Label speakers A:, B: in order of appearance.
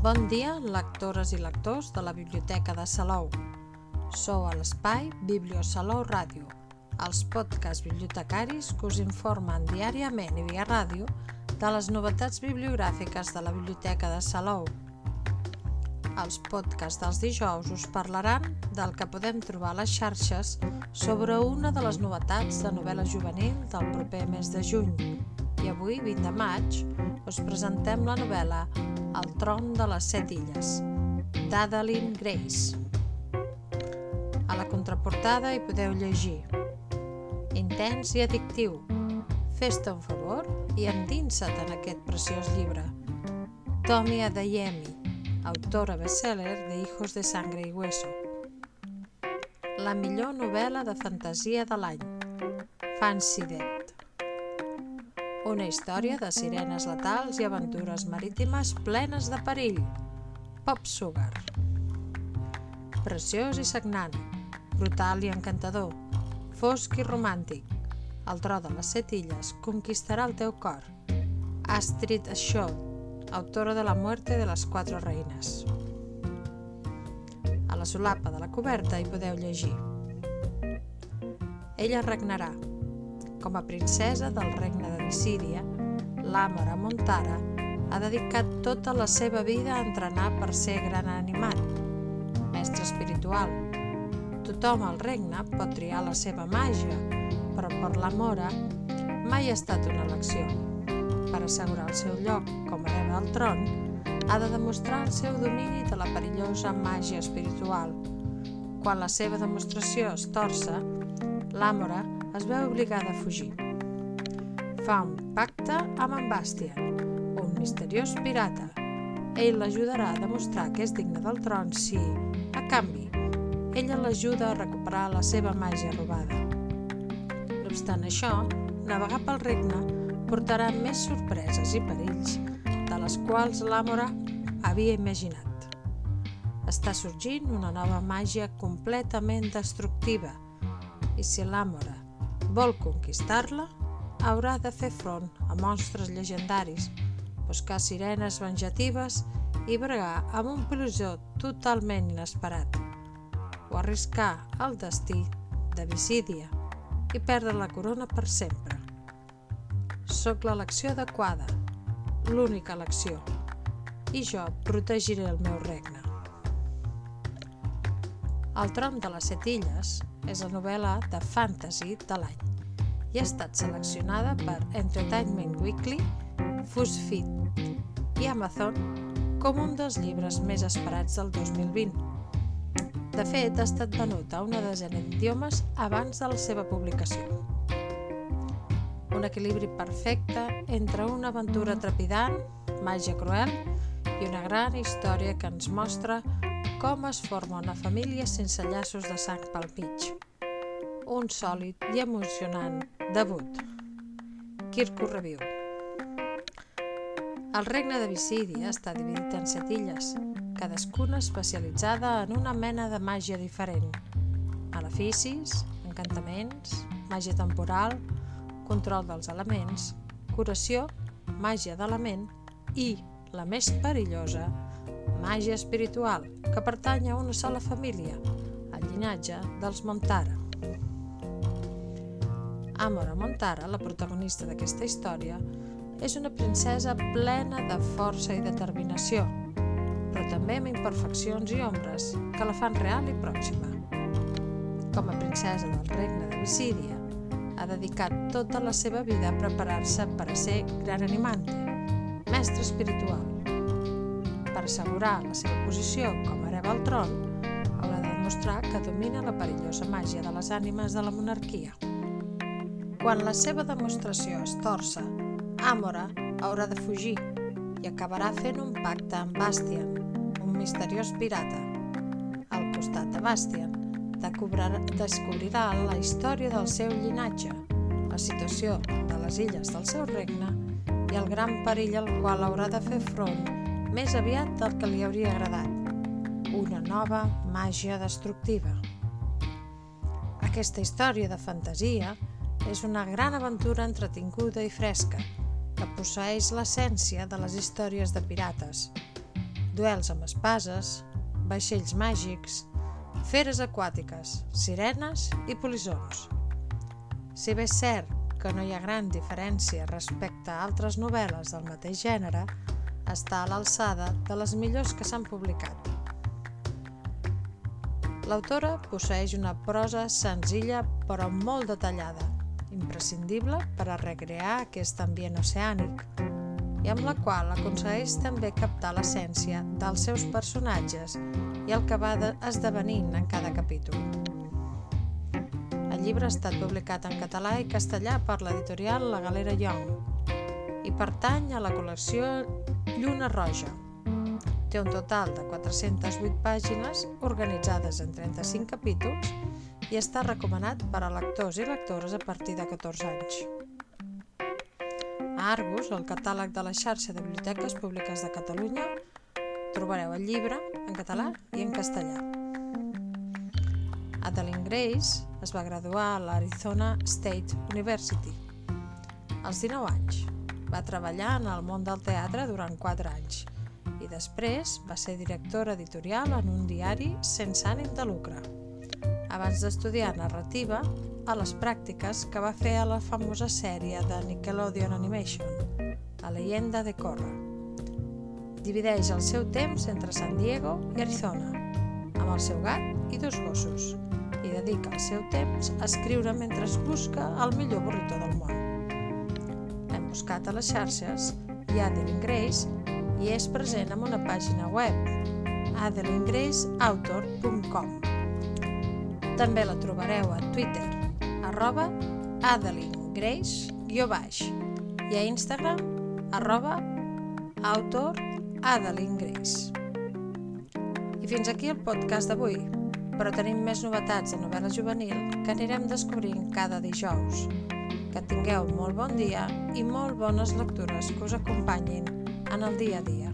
A: Bon dia, lectores i lectors de la Biblioteca de Salou. Sou a l'espai Bibliosalou Ràdio, els podcasts bibliotecaris que us informen diàriament i via ràdio de les novetats bibliogràfiques de la Biblioteca de Salou. Els podcasts dels dijous us parlaran del que podem trobar a les xarxes sobre una de les novetats de novel·la juvenil del proper mes de juny. I avui, 20 de maig, us presentem la novel·la El tron de les set illes, d'Adeline Grace. A la contraportada hi podeu llegir Intens i addictiu. Fes-te un favor i endinsa't en aquest preciós llibre. Tommy Adeyemi, autora bestseller de Hijos de Sangre y Hueso. La millor novel·la de fantasia de l'any. Fancy Dead. Una història de sirenes letals i aventures marítimes plenes de perill. Pop Sugar. Preciós i sagnant, brutal i encantador, fosc i romàntic. El tro de les set illes conquistarà el teu cor. Astrid Shaw, autora de La muerte de les quatre reines. A la solapa de la coberta hi podeu llegir. Ella regnarà, com a princesa del regne de Visíria, l'Àmora Montara ha dedicat tota la seva vida a entrenar per ser gran animat, mestre espiritual. Tothom al regne pot triar la seva màgia, però per l'Amora mai ha estat una elecció. Per assegurar el seu lloc com a hereva del tron, ha de demostrar el seu domini de la perillosa màgia espiritual. Quan la seva demostració es torça, l'Àmora es veu obligada a fugir. Fa un pacte amb en Bastian, un misteriós pirata. Ell l'ajudarà a demostrar que és digne del tron si, a canvi, ella l'ajuda a recuperar la seva màgia robada. No obstant això, navegar pel regne portarà més sorpreses i perills de les quals l'Àmora havia imaginat. Està sorgint una nova màgia completament destructiva i si l'Àmora vol conquistar-la, haurà de fer front a monstres llegendaris, buscar sirenes venjatives i bregar amb un pilosó totalment inesperat, o arriscar el destí de Visídia i perdre la corona per sempre. Soc l'elecció adequada, l'única elecció, i jo protegiré el meu regne. El tron de les set illes és la novel·la de fantasy de l'any i ha estat seleccionada per Entertainment Weekly, BuzzFeed i Amazon com un dels llibres més esperats del 2020. De fet, ha estat venut a una desena d'idiomes abans de la seva publicació. Un equilibri perfecte entre una aventura trepidant, màgia cruel i una gran història que ens mostra com es forma una família sense llaços de sang pel mig. Un sòlid i emocionant debut. Kirko Review El regne de Visídia està dividit en set illes, cadascuna especialitzada en una mena de màgia diferent. Maleficis, encantaments, màgia temporal, control dels elements, curació, màgia d'element i, la més perillosa, màgia espiritual, que pertany a una sola família, el llinatge dels Montara. Amora Montara, la protagonista d'aquesta història, és una princesa plena de força i determinació, però també amb imperfeccions i ombres que la fan real i pròxima. Com a princesa del regne de Visídia, ha dedicat tota la seva vida a preparar-se per a ser gran animante, mestre espiritual, per assegurar la seva posició com a hereva al tron, haurà de demostrar que domina la perillosa màgia de les ànimes de la monarquia. Quan la seva demostració es torça, Amora haurà de fugir i acabarà fent un pacte amb Bastian, un misteriós pirata. Al costat de Bastian, descobrirà la història del seu llinatge, la situació de les illes del seu regne i el gran perill al qual haurà de fer front més aviat del que li hauria agradat, una nova màgia destructiva. Aquesta història de fantasia és una gran aventura entretinguda i fresca que posseix l'essència de les històries de pirates. duels amb espases, vaixells màgics, feres aquàtiques, sirenes i polissons. Si bé és cert que no hi ha gran diferència respecte a altres novel·les del mateix gènere, està a l'alçada de les millors que s'han publicat. L'autora posseix una prosa senzilla però molt detallada, imprescindible per a recrear aquest ambient oceànic i amb la qual aconsegueix també captar l'essència dels seus personatges i el que va esdevenint en cada capítol. El llibre ha estat publicat en català i castellà per l'editorial La Galera Young i pertany a la col·lecció Lluna Roja. Té un total de 408 pàgines organitzades en 35 capítols i està recomanat per a lectors i lectores a partir de 14 anys. A Argus, el catàleg de la xarxa de biblioteques públiques de Catalunya, trobareu el llibre en català i en castellà. Adeline Grace es va graduar a l'Arizona State University. Als 19 anys, va treballar en el món del teatre durant 4 anys i després va ser directora editorial en un diari sense ànim de lucre. Abans d'estudiar narrativa, a les pràctiques que va fer a la famosa sèrie de Nickelodeon Animation, La leyenda de Korra. Divideix el seu temps entre San Diego i Arizona, amb el seu gat i dos gossos, i dedica el seu temps a escriure mentre busca el millor burrito del món. Buscat a les xarxes i Adeline Grace i és present en una pàgina web, adelinegraceautor.com. També la trobareu a Twitter arroba Adeline Grace guió baix i a Instagram arroba autor Adeline Grace. I fins aquí el podcast d'avui, però tenim més novetats de novel·la juvenil que anirem descobrint cada dijous. Que tingueu molt bon dia i molt bones lectures que us acompanyin en el dia a dia.